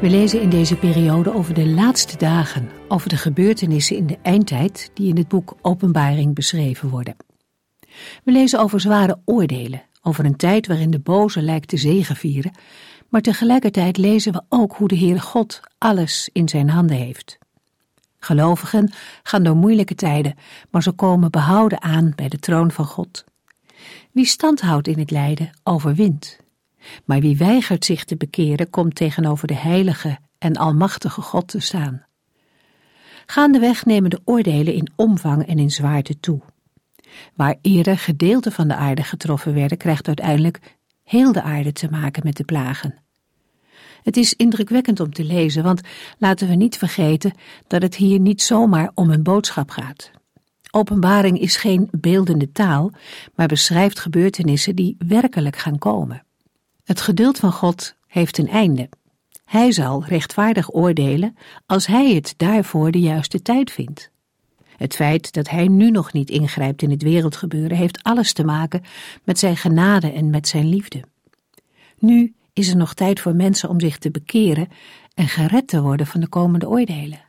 We lezen in deze periode over de laatste dagen, over de gebeurtenissen in de eindtijd die in het boek Openbaring beschreven worden. We lezen over zware oordelen, over een tijd waarin de boze lijkt te zegevieren, maar tegelijkertijd lezen we ook hoe de Heere God alles in zijn handen heeft. Gelovigen gaan door moeilijke tijden, maar ze komen behouden aan bij de troon van God. Wie stand houdt in het lijden, overwint. Maar wie weigert zich te bekeren, komt tegenover de heilige en almachtige God te staan. Gaandeweg nemen de oordelen in omvang en in zwaarte toe. Waar eerder gedeelten van de aarde getroffen werden, krijgt uiteindelijk heel de aarde te maken met de plagen. Het is indrukwekkend om te lezen, want laten we niet vergeten dat het hier niet zomaar om een boodschap gaat. Openbaring is geen beeldende taal, maar beschrijft gebeurtenissen die werkelijk gaan komen. Het geduld van God heeft een einde. Hij zal rechtvaardig oordelen als hij het daarvoor de juiste tijd vindt. Het feit dat hij nu nog niet ingrijpt in het wereldgebeuren heeft alles te maken met zijn genade en met zijn liefde. Nu is er nog tijd voor mensen om zich te bekeren en gered te worden van de komende oordelen.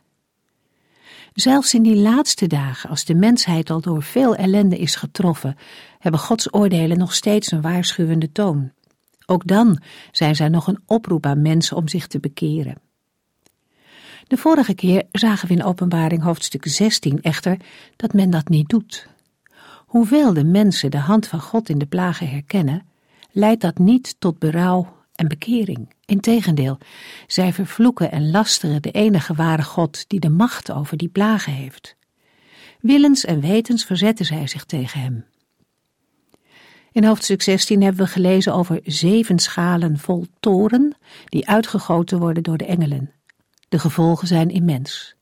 Zelfs in die laatste dagen, als de mensheid al door veel ellende is getroffen, hebben Gods oordelen nog steeds een waarschuwende toon. Ook dan zijn zij nog een oproep aan mensen om zich te bekeren. De vorige keer zagen we in Openbaring hoofdstuk 16 echter dat men dat niet doet. Hoewel de mensen de hand van God in de plagen herkennen, leidt dat niet tot berouw en bekering. Integendeel, zij vervloeken en lasteren de enige ware God die de macht over die plagen heeft. Willens en wetens verzetten zij zich tegen hem. In hoofdstuk 16 hebben we gelezen over zeven schalen vol toren die uitgegoten worden door de engelen. De gevolgen zijn immens.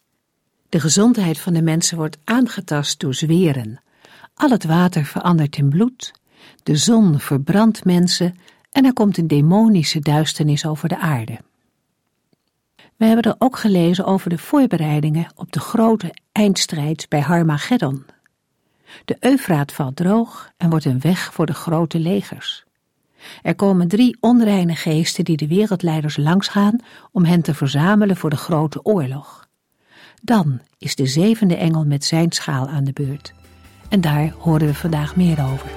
De gezondheid van de mensen wordt aangetast door zweren. Al het water verandert in bloed. De zon verbrandt mensen en er komt een demonische duisternis over de aarde. We hebben er ook gelezen over de voorbereidingen op de grote eindstrijd bij Harmageddon. De Eufraat valt droog en wordt een weg voor de grote legers. Er komen drie onreine geesten die de wereldleiders langsgaan om hen te verzamelen voor de grote oorlog. Dan is de zevende engel met zijn schaal aan de beurt. En daar horen we vandaag meer over.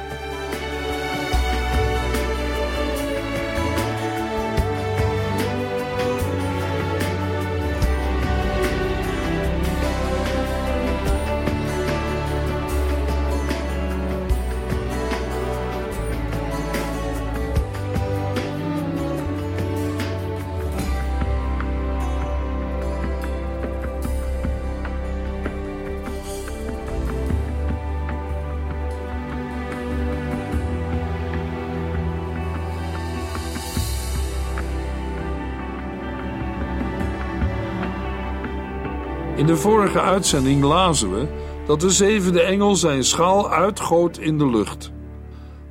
De vorige uitzending lazen we dat de zevende engel zijn schaal uitgoot in de lucht.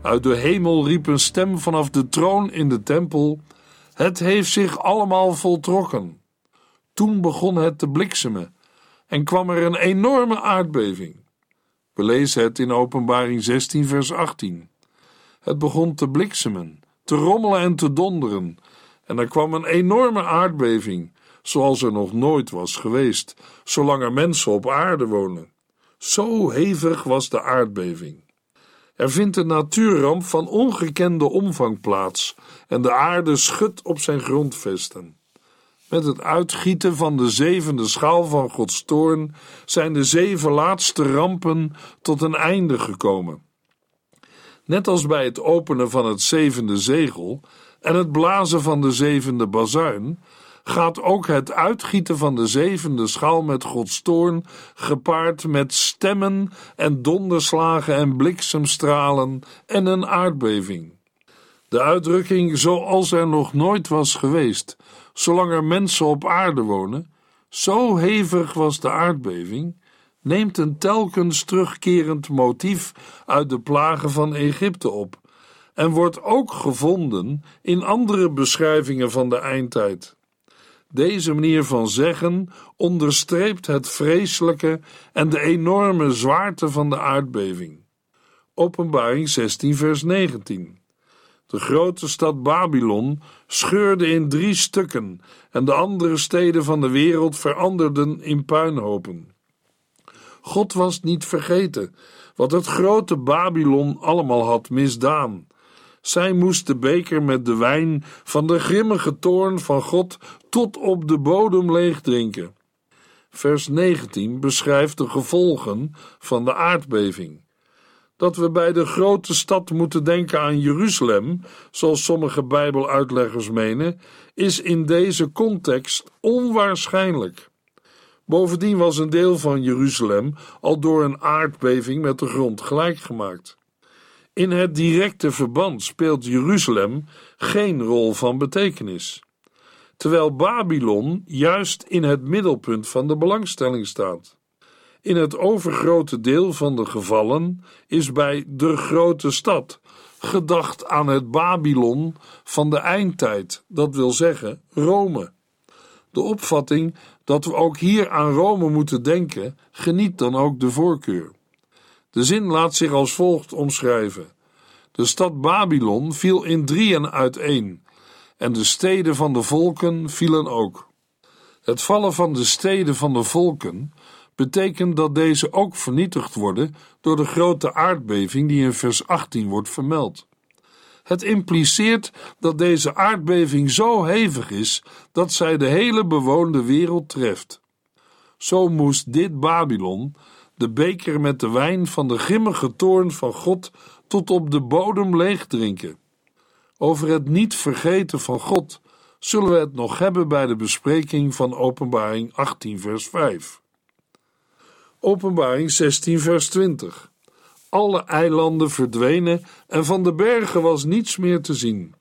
Uit de hemel riep een stem vanaf de troon in de tempel: Het heeft zich allemaal voltrokken. Toen begon het te bliksemen en kwam er een enorme aardbeving. We lezen het in Openbaring 16, vers 18. Het begon te bliksemen, te rommelen en te donderen, en er kwam een enorme aardbeving zoals er nog nooit was geweest, zolang er mensen op aarde wonen. Zo hevig was de aardbeving. Er vindt een natuurramp van ongekende omvang plaats en de aarde schudt op zijn grondvesten. Met het uitgieten van de zevende schaal van Gods toorn zijn de zeven laatste rampen tot een einde gekomen. Net als bij het openen van het zevende zegel en het blazen van de zevende bazuin, gaat ook het uitgieten van de zevende schaal met Gods toorn gepaard met stemmen en donderslagen en bliksemstralen en een aardbeving. De uitdrukking zoals er nog nooit was geweest, zolang er mensen op aarde wonen, zo hevig was de aardbeving, neemt een telkens terugkerend motief uit de plagen van Egypte op en wordt ook gevonden in andere beschrijvingen van de eindtijd. Deze manier van zeggen onderstreept het vreselijke en de enorme zwaarte van de aardbeving. Openbaring 16, vers 19. De grote stad Babylon scheurde in drie stukken en de andere steden van de wereld veranderden in puinhopen. God was niet vergeten wat het grote Babylon allemaal had misdaan. Zij moest de beker met de wijn van de grimmige toorn van God tot op de bodem leeg drinken. Vers 19 beschrijft de gevolgen van de aardbeving. Dat we bij de grote stad moeten denken aan Jeruzalem, zoals sommige Bijbeluitleggers menen, is in deze context onwaarschijnlijk. Bovendien was een deel van Jeruzalem al door een aardbeving met de grond gelijk gemaakt. In het directe verband speelt Jeruzalem geen rol van betekenis, terwijl Babylon juist in het middelpunt van de belangstelling staat. In het overgrote deel van de gevallen is bij de grote stad gedacht aan het Babylon van de eindtijd, dat wil zeggen Rome. De opvatting dat we ook hier aan Rome moeten denken, geniet dan ook de voorkeur. De zin laat zich als volgt omschrijven: De stad Babylon viel in drieën uiteen, en de steden van de volken vielen ook. Het vallen van de steden van de volken betekent dat deze ook vernietigd worden door de grote aardbeving die in vers 18 wordt vermeld. Het impliceert dat deze aardbeving zo hevig is dat zij de hele bewoonde wereld treft. Zo moest dit Babylon de beker met de wijn van de grimmige toorn van God tot op de bodem leeg drinken. Over het niet vergeten van God zullen we het nog hebben bij de bespreking van Openbaring 18, vers 5. Openbaring 16, vers 20. Alle eilanden verdwenen en van de bergen was niets meer te zien.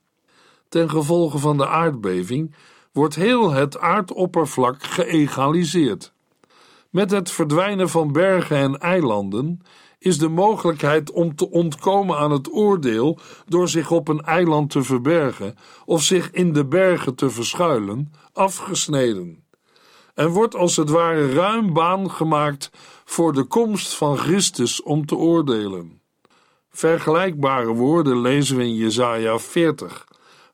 Ten gevolge van de aardbeving wordt heel het aardoppervlak geëgaliseerd. Met het verdwijnen van bergen en eilanden is de mogelijkheid om te ontkomen aan het oordeel door zich op een eiland te verbergen of zich in de bergen te verschuilen afgesneden. En wordt als het ware ruim baan gemaakt voor de komst van Christus om te oordelen. Vergelijkbare woorden lezen we in Jesaja 40,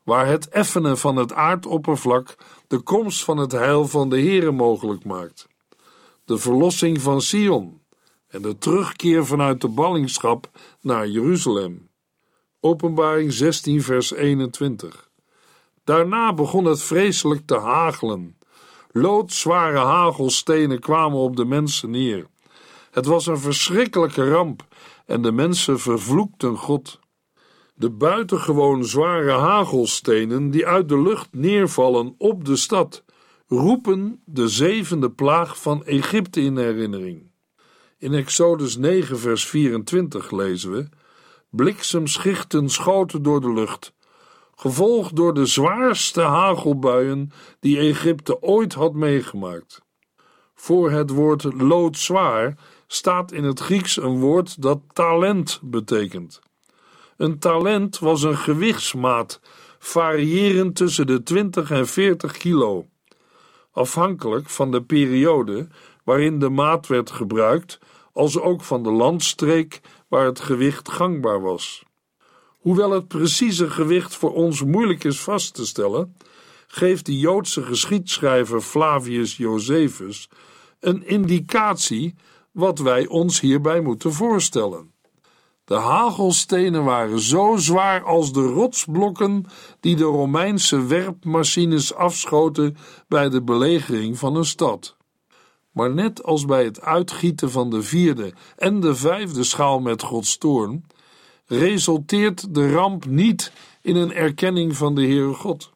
waar het effenen van het aardoppervlak de komst van het heil van de Here mogelijk maakt. De verlossing van Sion en de terugkeer vanuit de ballingschap naar Jeruzalem. Openbaring 16 vers 21. Daarna begon het vreselijk te hagelen. Loodzware hagelstenen kwamen op de mensen neer. Het was een verschrikkelijke ramp en de mensen vervloekten God. De buitengewoon zware hagelstenen die uit de lucht neervallen op de stad roepen de zevende plaag van Egypte in herinnering. In Exodus 9, vers 24 lezen we: Bliksemschichten schoten door de lucht, gevolgd door de zwaarste hagelbuien die Egypte ooit had meegemaakt. Voor het woord loodzwaar staat in het Grieks een woord dat talent betekent. Een talent was een gewichtsmaat, variërend tussen de 20 en 40 kilo. Afhankelijk van de periode waarin de maat werd gebruikt, als ook van de landstreek waar het gewicht gangbaar was. Hoewel het precieze gewicht voor ons moeilijk is vast te stellen, geeft de Joodse geschiedschrijver Flavius Josephus een indicatie wat wij ons hierbij moeten voorstellen. De hagelstenen waren zo zwaar als de rotsblokken die de Romeinse werpmachines afschoten bij de belegering van een stad. Maar net als bij het uitgieten van de vierde en de vijfde schaal met Gods toorn, resulteert de ramp niet in een erkenning van de Heere God.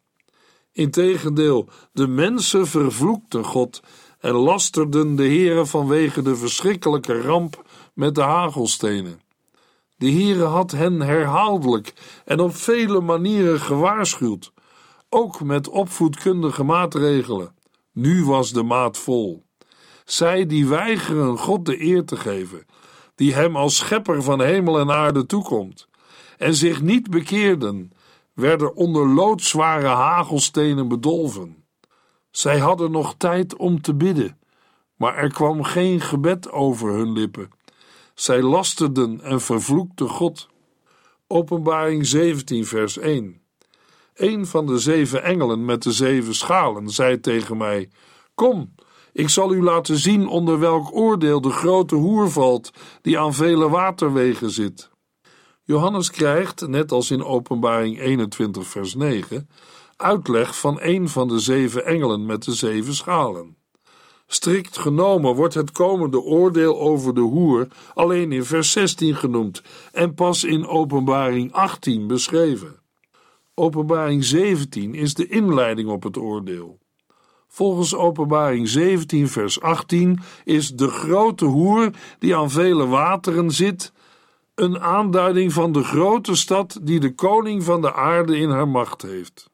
Integendeel, de mensen vervloekten God en lasterden de Heere vanwege de verschrikkelijke ramp met de hagelstenen. De Heere had hen herhaaldelijk en op vele manieren gewaarschuwd, ook met opvoedkundige maatregelen. Nu was de maat vol. Zij die weigeren God de eer te geven, die hem als schepper van hemel en aarde toekomt, en zich niet bekeerden, werden onder loodzware hagelstenen bedolven. Zij hadden nog tijd om te bidden, maar er kwam geen gebed over hun lippen. Zij lasterden en vervloekten God. Openbaring 17, vers 1. Een van de zeven engelen met de zeven schalen zei tegen mij: Kom, ik zal u laten zien onder welk oordeel de grote hoer valt, die aan vele waterwegen zit. Johannes krijgt, net als in Openbaring 21, vers 9, uitleg van een van de zeven engelen met de zeven schalen. Strikt genomen wordt het komende oordeel over de hoer alleen in vers 16 genoemd en pas in Openbaring 18 beschreven. Openbaring 17 is de inleiding op het oordeel. Volgens Openbaring 17, vers 18 is de grote hoer die aan vele wateren zit, een aanduiding van de grote stad die de koning van de aarde in haar macht heeft.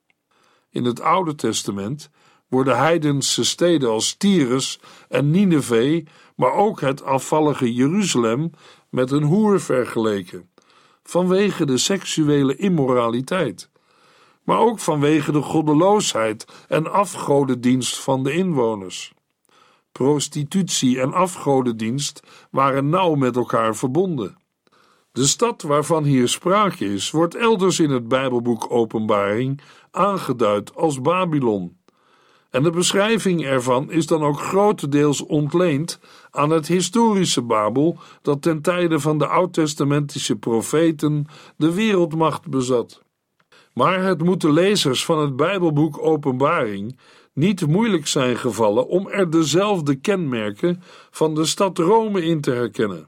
In het Oude Testament worden heidense steden als Tyrus en Nineveh, maar ook het afvallige Jeruzalem met een hoer vergeleken, vanwege de seksuele immoraliteit, maar ook vanwege de goddeloosheid en afgodendienst van de inwoners. Prostitutie en afgodendienst waren nauw met elkaar verbonden. De stad waarvan hier sprake is, wordt elders in het Bijbelboek Openbaring aangeduid als Babylon. En de beschrijving ervan is dan ook grotendeels ontleend aan het historische Babel dat ten tijde van de oud-testamentische profeten de wereldmacht bezat. Maar het moet de lezers van het Bijbelboek Openbaring niet moeilijk zijn gevallen om er dezelfde kenmerken van de stad Rome in te herkennen.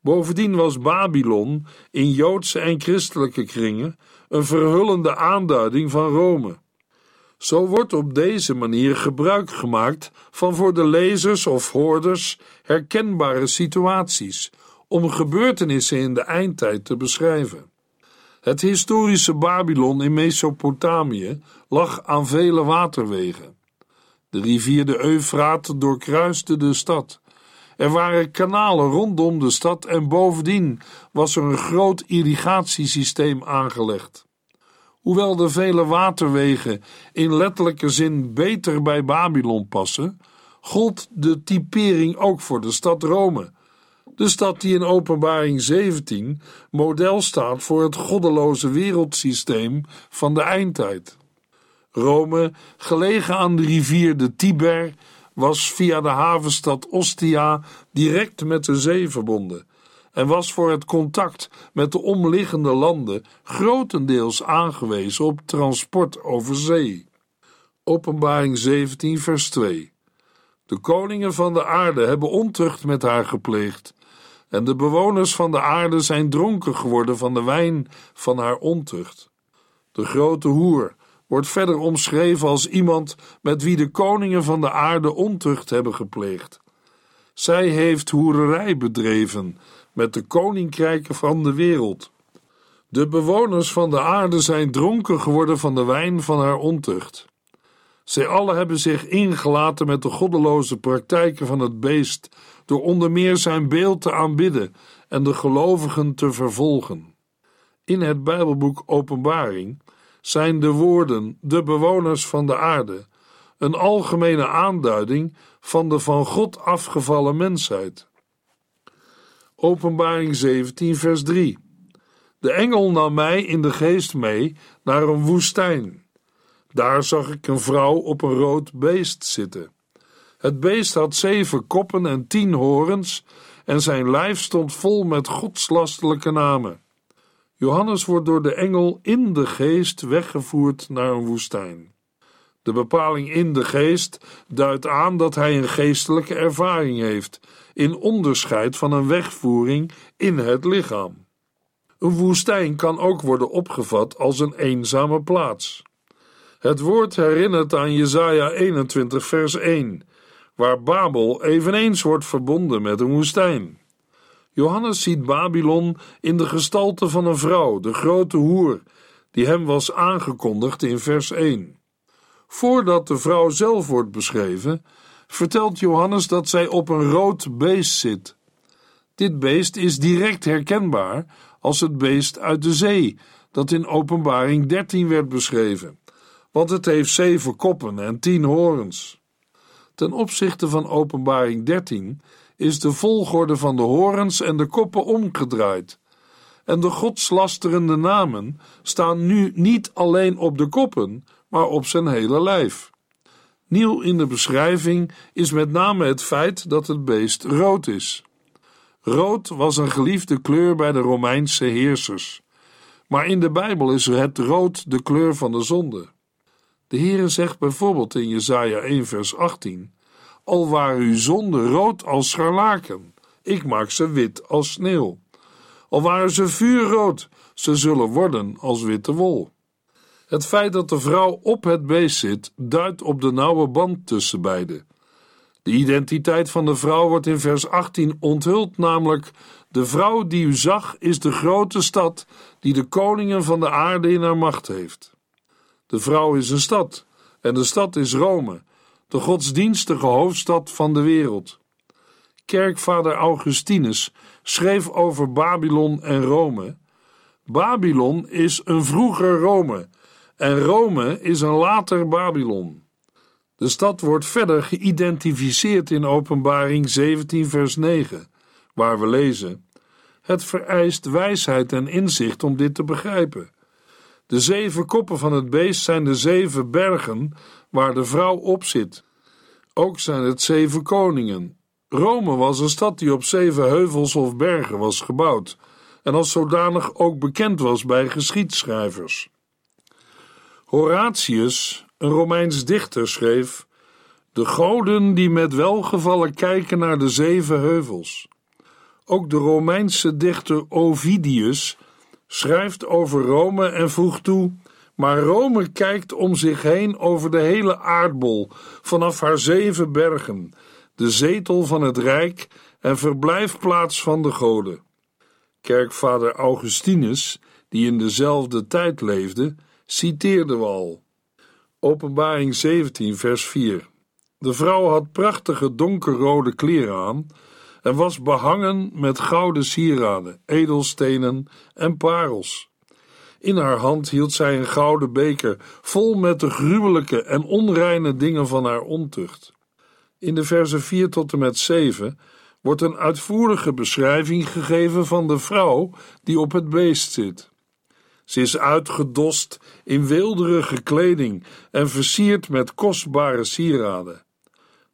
Bovendien was Babylon in Joodse en christelijke kringen een verhullende aanduiding van Rome. Zo wordt op deze manier gebruik gemaakt van voor de lezers of hoorders herkenbare situaties om gebeurtenissen in de eindtijd te beschrijven. Het historische Babylon in Mesopotamië lag aan vele waterwegen. De rivier de Eufraat doorkruiste de stad. Er waren kanalen rondom de stad en bovendien was er een groot irrigatiesysteem aangelegd. Hoewel de vele waterwegen in letterlijke zin beter bij Babylon passen, gold de typering ook voor de stad Rome. De stad die in Openbaring 17 model staat voor het goddeloze wereldsysteem van de eindtijd. Rome, gelegen aan de rivier de Tiber, was via de havenstad Ostia direct met de zee verbonden en was voor het contact met de omliggende landen grotendeels aangewezen op transport over zee. Openbaring 17, vers 2. De koningen van de aarde hebben ontucht met haar gepleegd, en de bewoners van de aarde zijn dronken geworden van de wijn van haar ontucht. De grote hoer wordt verder omschreven als iemand met wie de koningen van de aarde ontucht hebben gepleegd. Zij heeft hoererij bedreven met de koninkrijken van de wereld. De bewoners van de aarde zijn dronken geworden van de wijn van haar ontucht. Zij allen hebben zich ingelaten met de goddeloze praktijken van het beest, door onder meer zijn beeld te aanbidden en de gelovigen te vervolgen. In het Bijbelboek Openbaring zijn de woorden de bewoners van de aarde een algemene aanduiding van de van God afgevallen mensheid. Openbaring 17, vers 3. De engel nam mij in de geest mee naar een woestijn. Daar zag ik een vrouw op een rood beest zitten. Het beest had zeven koppen en tien horens, en zijn lijf stond vol met godslastelijke namen. Johannes wordt door de engel in de geest weggevoerd naar een woestijn. De bepaling in de geest duidt aan dat hij een geestelijke ervaring heeft, in onderscheid van een wegvoering in het lichaam. Een woestijn kan ook worden opgevat als een eenzame plaats. Het woord herinnert aan Jesaja 21 vers 1, waar Babel eveneens wordt verbonden met een woestijn. Johannes ziet Babylon in de gestalte van een vrouw, de grote hoer, die hem was aangekondigd in vers 1. Voordat de vrouw zelf wordt beschreven, vertelt Johannes dat zij op een rood beest zit. Dit beest is direct herkenbaar als het beest uit de zee, dat in Openbaring 13 werd beschreven, want het heeft zeven koppen en tien horens. Ten opzichte van Openbaring 13 is de volgorde van de horens en de koppen omgedraaid. En de godslasterende namen staan nu niet alleen op de koppen, maar op zijn hele lijf. Nieuw in de beschrijving is met name het feit dat het beest rood is. Rood was een geliefde kleur bij de Romeinse heersers. Maar in de Bijbel is het rood de kleur van de zonde. De Heere zegt bijvoorbeeld in Jesaja 1 vers 18: Al waren uw zonden rood als scharlaken, ik maak ze wit als sneeuw. Al waren ze vuurrood, ze zullen worden als witte wol. Het feit dat de vrouw op het beest zit, duidt op de nauwe band tussen beiden. De identiteit van de vrouw wordt in vers 18 onthuld, namelijk: De vrouw die u zag is de grote stad die de koningen van de aarde in haar macht heeft. De vrouw is een stad, en de stad is Rome, de godsdienstige hoofdstad van de wereld. Kerkvader Augustinus schreef over Babylon en Rome. Babylon is een vroeger Rome en Rome is een later Babylon. De stad wordt verder geïdentificeerd in Openbaring 17, vers 9, waar we lezen: Het vereist wijsheid en inzicht om dit te begrijpen. De zeven koppen van het beest zijn de zeven bergen waar de vrouw op zit. Ook zijn het zeven koningen. Rome was een stad die op zeven heuvels of bergen was gebouwd en als zodanig ook bekend was bij geschiedschrijvers. Horatius, een Romeins dichter, schreef: De goden die met welgevallen kijken naar de zeven heuvels. Ook de Romeinse dichter Ovidius schrijft over Rome en voegt toe: Maar Rome kijkt om zich heen over de hele aardbol, vanaf haar zeven bergen, de zetel van het rijk en verblijfplaats van de goden. Kerkvader Augustinus, die in dezelfde tijd leefde, citeerden we al. Openbaring 17, vers 4. De vrouw had prachtige donkerrode kleren aan en was behangen met gouden sieraden, edelstenen en parels. In haar hand hield zij een gouden beker vol met de gruwelijke en onreine dingen van haar ontucht. In de versen 4 tot en met 7 wordt een uitvoerige beschrijving gegeven van de vrouw die op het beest zit. Ze is uitgedost in weelderige kleding en versierd met kostbare sieraden.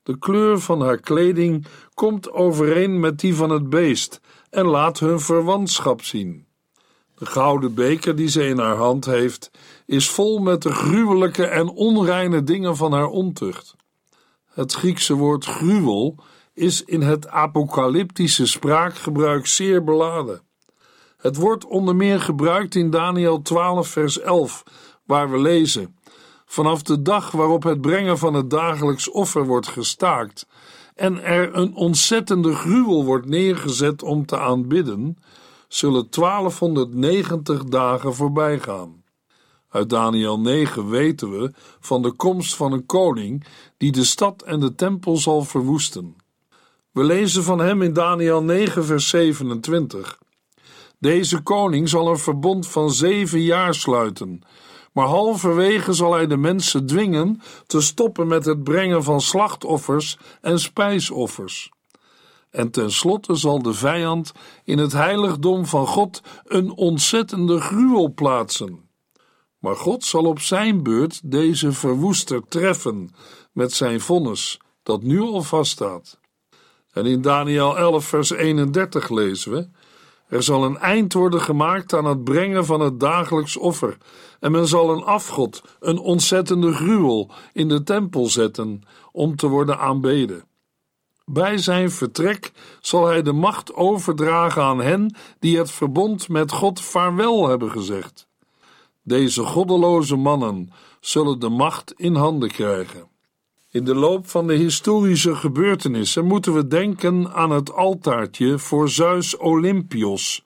De kleur van haar kleding komt overeen met die van het beest en laat hun verwantschap zien. De gouden beker die ze in haar hand heeft, is vol met de gruwelijke en onreine dingen van haar ontucht. Het Griekse woord gruwel is in het apocalyptische spraakgebruik zeer beladen. Het wordt onder meer gebruikt in Daniel 12, vers 11, waar we lezen: Vanaf de dag waarop het brengen van het dagelijks offer wordt gestaakt en er een ontzettende gruwel wordt neergezet om te aanbidden, zullen 1290 dagen voorbij gaan. Uit Daniel 9 weten we van de komst van een koning die de stad en de tempel zal verwoesten. We lezen van hem in Daniel 9, vers 27. Deze koning zal een verbond van zeven jaar sluiten, maar halverwege zal hij de mensen dwingen te stoppen met het brengen van slachtoffers en spijsoffers. En tenslotte zal de vijand in het heiligdom van God een ontzettende gruwel plaatsen. Maar God zal op zijn beurt deze verwoester treffen met zijn vonnis, dat nu al vaststaat. En in Daniel 11, vers 31 lezen we: er zal een eind worden gemaakt aan het brengen van het dagelijks offer, en men zal een afgod, een ontzettende gruwel, in de tempel zetten om te worden aanbeden. Bij zijn vertrek zal hij de macht overdragen aan hen die het verbond met God vaarwel hebben gezegd. Deze goddeloze mannen zullen de macht in handen krijgen. In de loop van de historische gebeurtenissen moeten we denken aan het altaartje voor Zeus Olympios,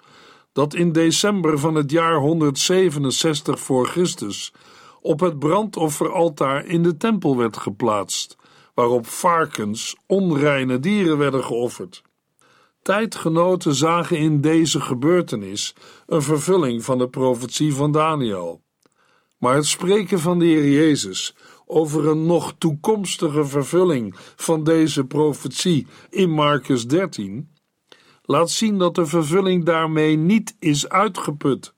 dat in december van het jaar 167 voor Christus op het brandofferaltaar in de tempel werd geplaatst, waarop varkens, onreine dieren werden geofferd. Tijdgenoten zagen in deze gebeurtenis een vervulling van de profetie van Daniel. Maar het spreken van de Heer Jezus over een nog toekomstige vervulling van deze profetie in Marcus 13 laat zien dat de vervulling daarmee niet is uitgeput.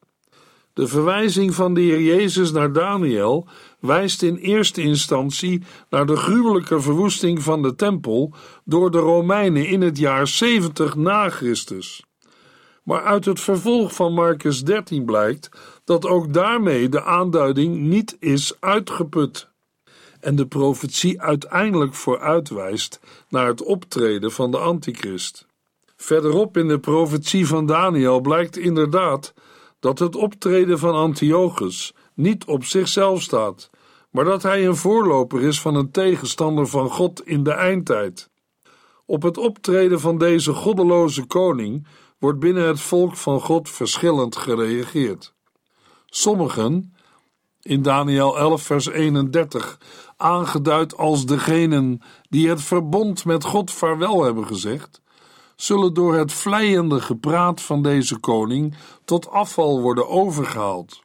De verwijzing van de Heer Jezus naar Daniel wijst in eerste instantie naar de gruwelijke verwoesting van de tempel door de Romeinen in het jaar 70 na Christus. Maar uit het vervolg van Marcus 13 blijkt dat ook daarmee de aanduiding niet is uitgeput en de profetie uiteindelijk vooruitwijst naar het optreden van de antichrist. Verderop in de profetie van Daniel blijkt inderdaad dat het optreden van Antiochus niet op zichzelf staat, maar dat hij een voorloper is van een tegenstander van God in de eindtijd. Op het optreden van deze goddeloze koning wordt binnen het volk van God verschillend gereageerd. Sommigen, in Daniel 11, vers 31, aangeduid als degenen die het verbond met God vaarwel hebben gezegd, zullen door het vleiende gepraat van deze koning tot afval worden overgehaald.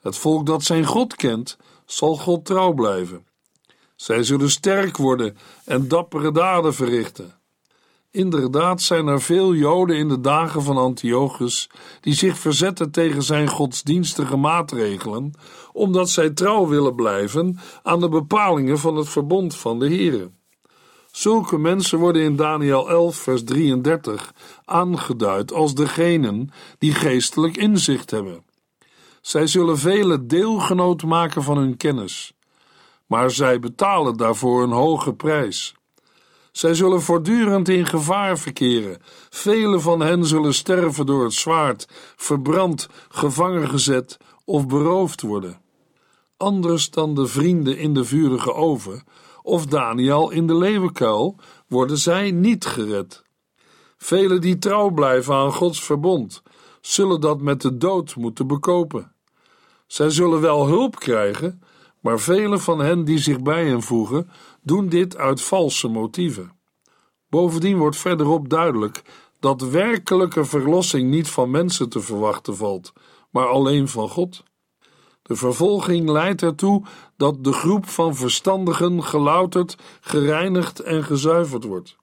Het volk dat zijn God kent, zal God trouw blijven. Zij zullen sterk worden en dappere daden verrichten. Inderdaad zijn er veel Joden in de dagen van Antiochus die zich verzetten tegen zijn godsdienstige maatregelen, omdat zij trouw willen blijven aan de bepalingen van het verbond van de Here. Zulke mensen worden in Daniel 11, vers 33 aangeduid als degenen die geestelijk inzicht hebben. Zij zullen vele deelgenoot maken van hun kennis, maar zij betalen daarvoor een hoge prijs. Zij zullen voortdurend in gevaar verkeren. Vele van hen zullen sterven door het zwaard, verbrand, gevangen gezet of beroofd worden. Anders dan de vrienden in de vurige oven of Daniel in de leeuwenkuil worden zij niet gered. Velen die trouw blijven aan Gods verbond, zullen dat met de dood moeten bekopen. Zij zullen wel hulp krijgen, maar velen van hen die zich bij hen voegen, doen dit uit valse motieven. Bovendien wordt verderop duidelijk dat werkelijke verlossing niet van mensen te verwachten valt, maar alleen van God. De vervolging leidt ertoe dat de groep van verstandigen gelouterd, gereinigd en gezuiverd wordt.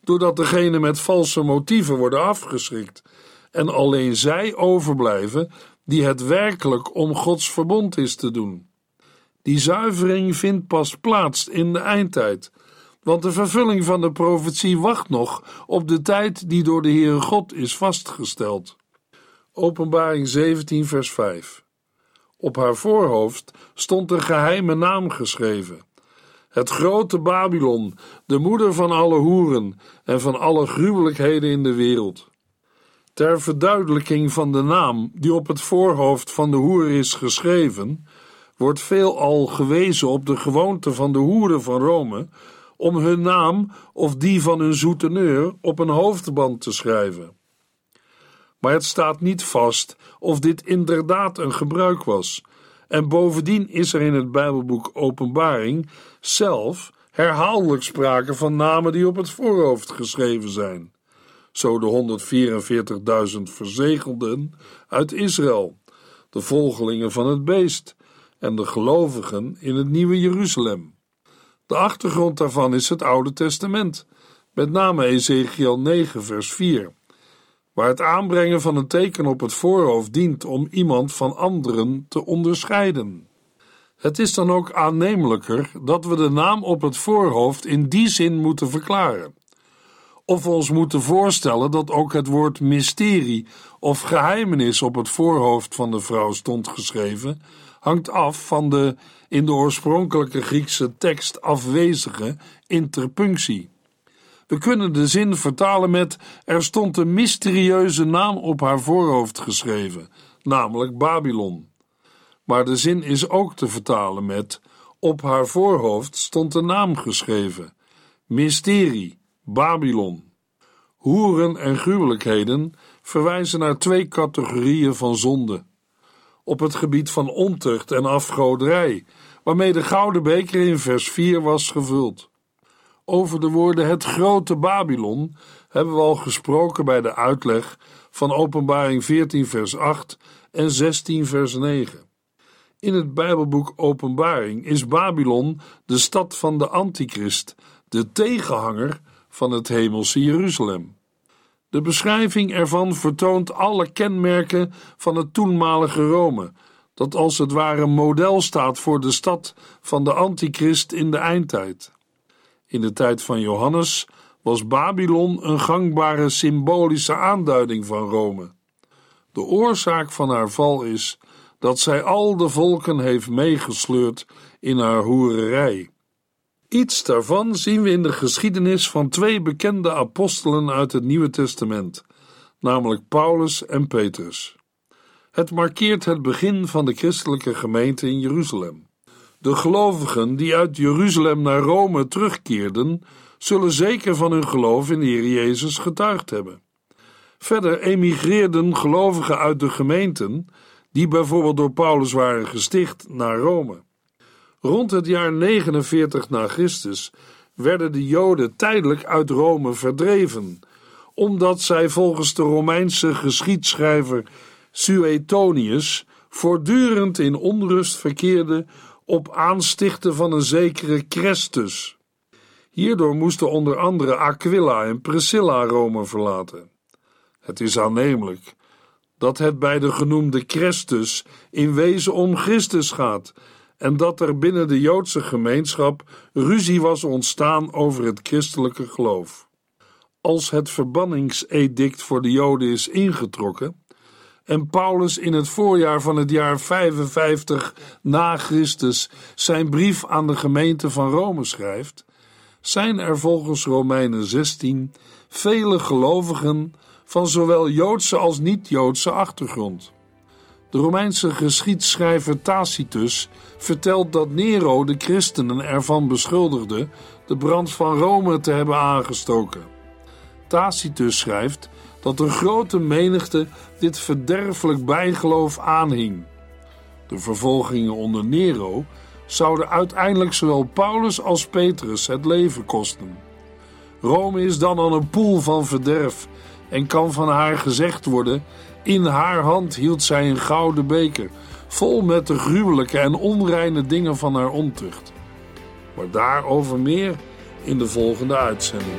Doordat degenen met valse motieven worden afgeschrikt en alleen zij overblijven die het werkelijk om Gods verbond is te doen. Die zuivering vindt pas plaats in de eindtijd, want de vervulling van de profetie wacht nog op de tijd die door de Heere God is vastgesteld. Openbaring 17, vers 5. Op haar voorhoofd stond een geheime naam geschreven: Het grote Babylon, de moeder van alle hoeren en van alle gruwelijkheden in de wereld. Ter verduidelijking van de naam die op het voorhoofd van de hoer is geschreven, wordt veelal gewezen op de gewoonte van de hoeren van Rome om hun naam of die van hun zoeteneur op een hoofdband te schrijven. Maar het staat niet vast of dit inderdaad een gebruik was, en bovendien is er in het Bijbelboek Openbaring zelf herhaaldelijk sprake van namen die op het voorhoofd geschreven zijn. Zo de 144.000 verzegelden uit Israël, de volgelingen van het beest en de gelovigen in het Nieuwe Jeruzalem. De achtergrond daarvan is het Oude Testament, met name Ezekiel 9, vers 4, waar het aanbrengen van een teken op het voorhoofd dient om iemand van anderen te onderscheiden. Het is dan ook aannemelijker dat we de naam op het voorhoofd in die zin moeten verklaren. Of we ons moeten voorstellen dat ook het woord mysterie of geheimenis op het voorhoofd van de vrouw stond geschreven, hangt af van de in de oorspronkelijke Griekse tekst afwezige interpunctie. We kunnen de zin vertalen met: Er stond een mysterieuze naam op haar voorhoofd geschreven, namelijk Babylon. Maar de zin is ook te vertalen met: Op haar voorhoofd stond een naam geschreven: Mysterie, Babylon. Hoeren en gruwelijkheden verwijzen naar twee categorieën van zonde. Op het gebied van ontucht en afgoderij, waarmee de gouden beker in vers 4 was gevuld. Over de woorden het grote Babylon hebben we al gesproken bij de uitleg van Openbaring 14 vers 8 en 16 vers 9. In het Bijbelboek Openbaring is Babylon de stad van de Antichrist, de tegenhanger van het hemelse Jeruzalem. De beschrijving ervan vertoont alle kenmerken van het toenmalige Rome, dat als het ware model staat voor de stad van de Antichrist in de eindtijd. In de tijd van Johannes was Babylon een gangbare symbolische aanduiding van Rome. De oorzaak van haar val is dat zij al de volken heeft meegesleurd in haar hoererij. Iets daarvan zien we in de geschiedenis van twee bekende apostelen uit het Nieuwe Testament, namelijk Paulus en Petrus. Het markeert het begin van de christelijke gemeente in Jeruzalem. De gelovigen die uit Jeruzalem naar Rome terugkeerden, zullen zeker van hun geloof in de Heer Jezus getuigd hebben. Verder emigreerden gelovigen uit de gemeenten, die bijvoorbeeld door Paulus waren gesticht, naar Rome. Rond het jaar 49 na Christus werden de Joden tijdelijk uit Rome verdreven, omdat zij volgens de Romeinse geschiedschrijver Suetonius voortdurend in onrust verkeerden op aanstichten van een zekere Christus. Hierdoor moesten onder andere Aquila en Priscilla Rome verlaten. Het is aannemelijk dat het bij de genoemde Christus in wezen om Christus gaat en dat er binnen de Joodse gemeenschap ruzie was ontstaan over het christelijke geloof. Als het verbanningsedict voor de Joden is ingetrokken en Paulus in het voorjaar van het jaar 55 na Christus zijn brief aan de gemeente van Rome schrijft, zijn er volgens Romeinen 16 vele gelovigen van zowel Joodse als niet-Joodse achtergrond. De Romeinse geschiedschrijver Tacitus vertelt dat Nero de christenen ervan beschuldigde de brand van Rome te hebben aangestoken. Tacitus schrijft dat een grote menigte dit verderfelijk bijgeloof aanhing. De vervolgingen onder Nero zouden uiteindelijk zowel Paulus als Petrus het leven kosten. Rome is dan al een poel van verderf en kan van haar gezegd worden: in haar hand hield zij een gouden beker, vol met de gruwelijke en onreine dingen van haar ontucht. Maar daarover meer in de volgende uitzending.